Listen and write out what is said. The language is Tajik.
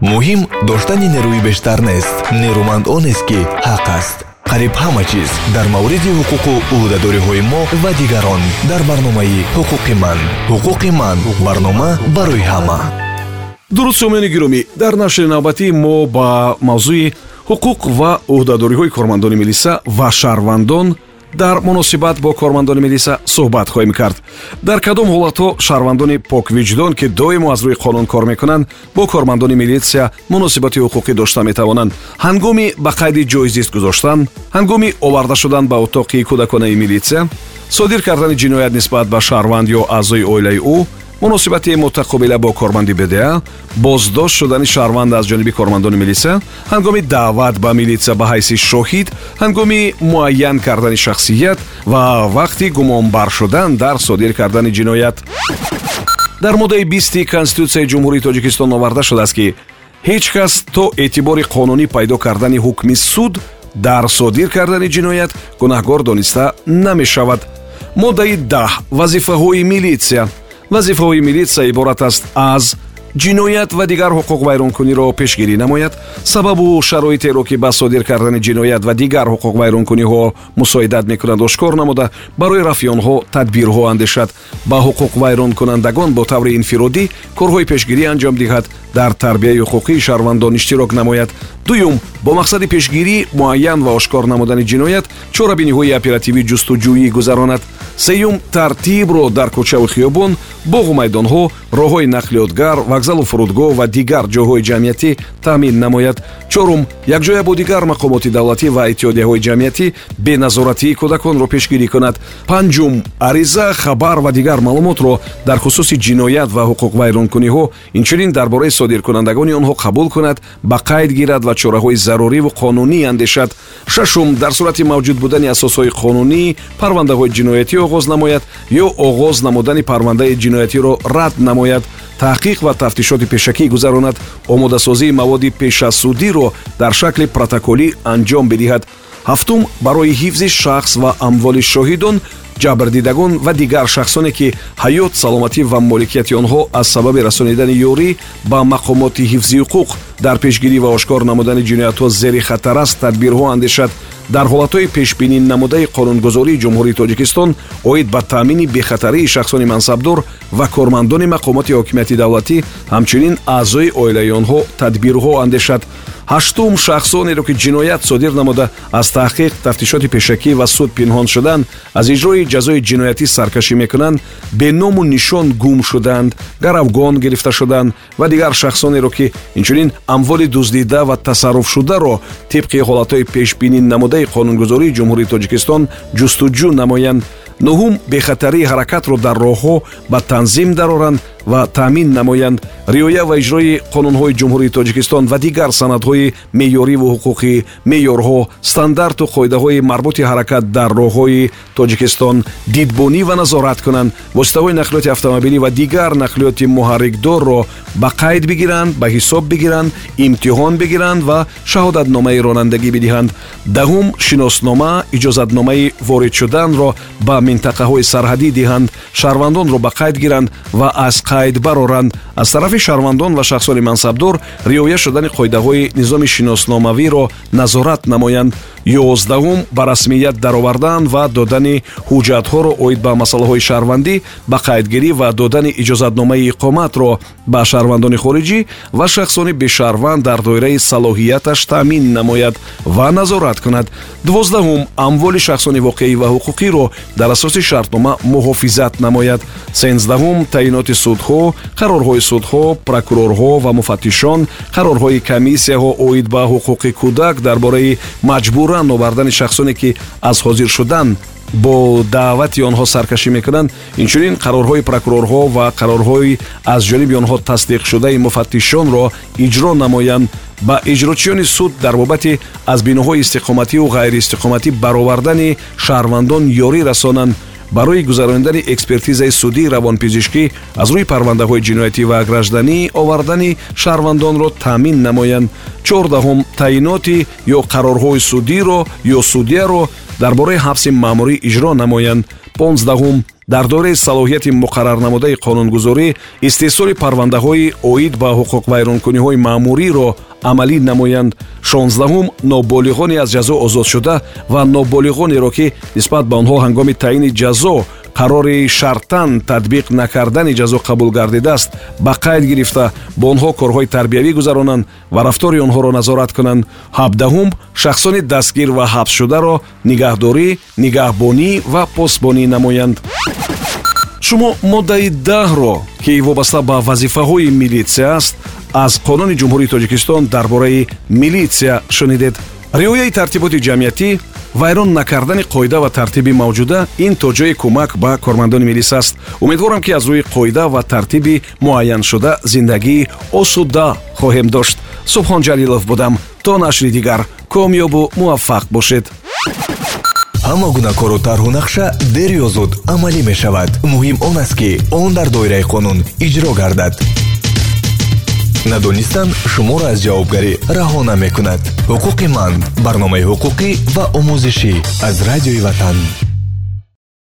муҳим доштани нерӯи бештар нест. Нерӯманд онест ки ҳақ аст. Қариб ҳама чиз дар мавриди ҳуқуқу ӯҳдадориҳои мо ва дигарон дар барномаи ҳуқуқи ман. Ҳуқуқи ман барнома барои ҳама. Дуруст сомиёни гиромӣ. Дар нашри навбатӣ мо ба мавзӯи ҳуқуқ ва ӯҳдадориҳои кормандони милиса ва шаҳрвандон дар муносибат бо кормандони милиса суҳбат хоҳем кард. Дар кадом ҳолатҳо шаҳрвандони поквиҷдон ки доимо аз рӯи қонун кор мекунанд бо кормандони милитсия муносибати ҳуқуқӣ дошта метавонанд. Ҳангоми ба қайди ҷоизист гузоштан ҳангоми оварда шудан ба утоқи кӯдаконаи милитсия? Содир кардани ҷиноят нисбат ба шаҳрванд ё аъзои оилаи ӯ муносибати мутақобила бо корманди бда боздошт шудани шаҳрванд аз ҷониби кормандони милисия ҳангоми даъват ба милитсия ба ҳайси шоҳид ҳангоми муайян кардани шахсият ва вақти гумонбар шудан дар содир кардани ҷиноят. Дар моддаи бисти конститутсияи ҷумҳурии тоҷикистон оварда шудааст ки ҳеҷ кас то эътибори қонунӣ пайдо кардани ҳукми суд дар содир кардани ҷиноят гунаҳгор дониста намешавад. Моддаи даҳ вазифаҳои милитсия вазифаҳои милитсия иборат аст аз ҷиноят ва дигар ҳуқуқвайронкуниро пешгирӣ намояд. Сабабу шароитеро ки ба содир кардани ҷиноят ва дигар ҳуқуқвайронкуниҳо мусоидат мекунанд ошкор намуда барои рафъи онҳо тадбирҳо андешад. Ба ҳуқуқвайронкунандагон бо таври инфиродӣ корҳои пешгирӣ анҷом диҳад дар тарбияи ҳуқуқии шаҳрвандон иштирок намояд. Дуюм бо мақсади пешгирӣ муайян ва ошкор намудани ҷиноят чорабиниҳои оперативӣ ҷустуҷӯӣ гузаронад. Сеюм тартибро дар кӯчаву хиёбон боғу майдонҳо роҳҳои нақлиётгар вокзалу фурудгоҳ ва дигар ҷойҳои ҷамъиятӣ таъмин намояд. Чорум якҷоя бо дигар мақомоти давлатӣ ва иттиҳодияҳои ҷамъиятӣ беназоратии кӯдаконро пешгирӣ кунад. Панҷум ариза хабар ва дигар маълумотро дар хусуси ҷиноят ва ҳуқуқвайронкуниҳо инчунин дар бораи содиркунандагони онҳо қабул кунад ба қайд гирад ва чораҳои заруриву қонунӣ андешад. Шашум дар сурати мавҷуд будани асосҳои қонунӣ парвандаҳои ҷиноятӣ оғоз намояд ё оғоз намудани парвандаи ҷиноятиро рад намояд. Таҳқиқ ва тафтишоти пешакӣ гузаронад. Омодасозии маводи пешасудиро дар шакли протоколӣ анҷом бидиҳад. Ҳафтум барои ҳифзи шахс ва амволи шоҳидон ҷабрдидагон ва дигар шахсоне ки ҳаёт саломатӣ ва моликияти онҳо аз сабаби расонидани ёрӣ ба мақомоти ҳифзи ҳуқуқ дар пешгирӣ ва ошкор намудани ҷиноятҳо зери хатар аст. Тадбирҳо андешад дар ҳолатҳои пешбинӣ намудаи қонунгузории ҷумҳурии тоҷикистон оид ба таъмини бехатарии шахсони мансабдор ва кормандони мақомоти ҳокимияти давлатӣ ҳамчунин аъзои оилаи онҳо тадбирҳо андешад ҳаштум шахсонеро ки ҷиноят содир намуда аз таҳқиқ тафтишоти пешакӣ ва суд пинҳон шудан аз иҷрои ҷазои ҷиноятӣ саркашӣ мекунанд беному нишон гум шуданд гаравгон гирифта шуданд ва дигар шахсонеро ки инчунин амволи дуздида ва тасарруфшударо тибқи ҳолатҳои пешбинӣ намудаи қонунгузории ҷумҳурии тоҷикистон ҷустуҷӯ намоянд нуҳум бехатарии ҳаракатро дар роҳҳо ба танзим дароранд ва таъмин намоянд. Риоя ва иҷрои қонунҳои ҷумҳурии тоҷикистон ва дигар санадҳои меъёриву ҳуқуқӣ меъёрҳо стандарту қоидаҳои марбути ҳаракат дар роҳҳои тоҷикистон дидбонӣ ва назорат кунанд. Воситаҳои нақлиёти автомобилӣ ва дигар нақлиёти муҳаррикдорро ба қайд бигиранд ба ҳисоб бигиранд имтиҳон бигиранд ва шаҳодатномаи ронандагӣ бидиҳанд. Даҳум шиноснома иҷозатномаи ворид шуданро ба минтақаҳои сарҳадӣ диҳанд. Шаҳрвандонро ба қайд гиранд ва аз қайд бароранд аз тарафи шаҳрвандон ва шахсони мансабдор риоя шудани қоидаҳои низоми шиносномавиро назорат намоянд. Ёздаҳум ба расмият даровардан ва додани ҳуҷҷатҳоро оид ба масъалаҳои шаҳрвандӣ ба қайдгирӣ ва додани иҷозатномаи иқоматро ба шаҳрвандони хориҷӣ ва шахсони бешаҳрванд дар доираи салоҳияташ таъмин намояд ва назорат кунад. Дувоздаҳум амволи шахсони воқеӣ ва ҳуқуқиро дар асоси шартнома муҳофизат намояд. Сенздаҳум таъиноти судҳо қарорҳои судҳо прокурорҳо ва муфаттишон қарорҳои комиссияҳо оид ба ҳуқуқи кӯдак дар бораи маҷбуран овардани шахсоне ки аз ҳозир шудан бо даъвати онҳо саркашӣ мекунанд. Инчунин қарорҳои прокурорҳо ва қарорҳои аз ҷониби онҳо тасдиқшудаи муфаттишонро иҷро намоянд. Ба иҷрочиёни суд дар бобати аз биноҳои истиқомативу ғайриистиқоматӣ баровардани шаҳрвандон ёрӣ расонанд барои гузарониндани экспертизаи судии равонпизишкӣ аз рӯи парвандаҳои ҷиноятӣ ва гражданӣ овардани шаҳрвандонро таъмин намоянд. Чордаҳум таъиноти ё қарорҳои судиро ё судяро дар бораи ҳабси маъмурӣ иҷро намоянд. Понздаҳум дар доираи салоҳияти муқаррарнамудаи қонунгузорӣ истеҳсоли парвандаҳои оид ба ҳуқуқвайронкуниҳои маъмуриро амалӣ намоянд шонздаҳум ноболиғоне аз ҷазо озодшуда ва ноболиғонеро ки нисбат ба онҳо ҳангоми таъйини ҷазо қарори шартан татбиқ накардани ҷазо қабул гардидааст ба қайд гирифта бо онҳо корҳои тарбиявӣ гузаронанд ва рафтори онҳоро назорат кунанд. Ҳабдаҳум шахсони дастгир ва ҳабсшударо нигаҳдорӣ нигаҳбонӣ ва посбонӣ намоянд. Шумо моддаи даҳро ки вобаста ба вазифаҳои милитсия аст аз қонуни ҷумҳурии тоҷикистон дар бораи милитсия шунидед. Риояи тартиботи ҷамъиятӣ вайрон накардани қоида ва тартиби мавҷуда ин то ҷои кӯмак ба кормандони милис аст. Умедворам ки аз рӯи қоида ва тартиби муайяншуда зиндагии осуда хоҳем дошт. Субҳон ҷалилов будам. То нашри дигар комёбу муваффақ бошед ҳама гуна кору тарҳу нақша дер ё зуд амалӣ мешавад. Муҳим он аст ки он дар доираи қонун иҷро гардад. Надонистан шуморо аз ҷавобгарӣ раҳо намекунад. Ҳуқуқи ман барномаи ҳуқуқӣ ва омӯзишӣ аз радиои ватан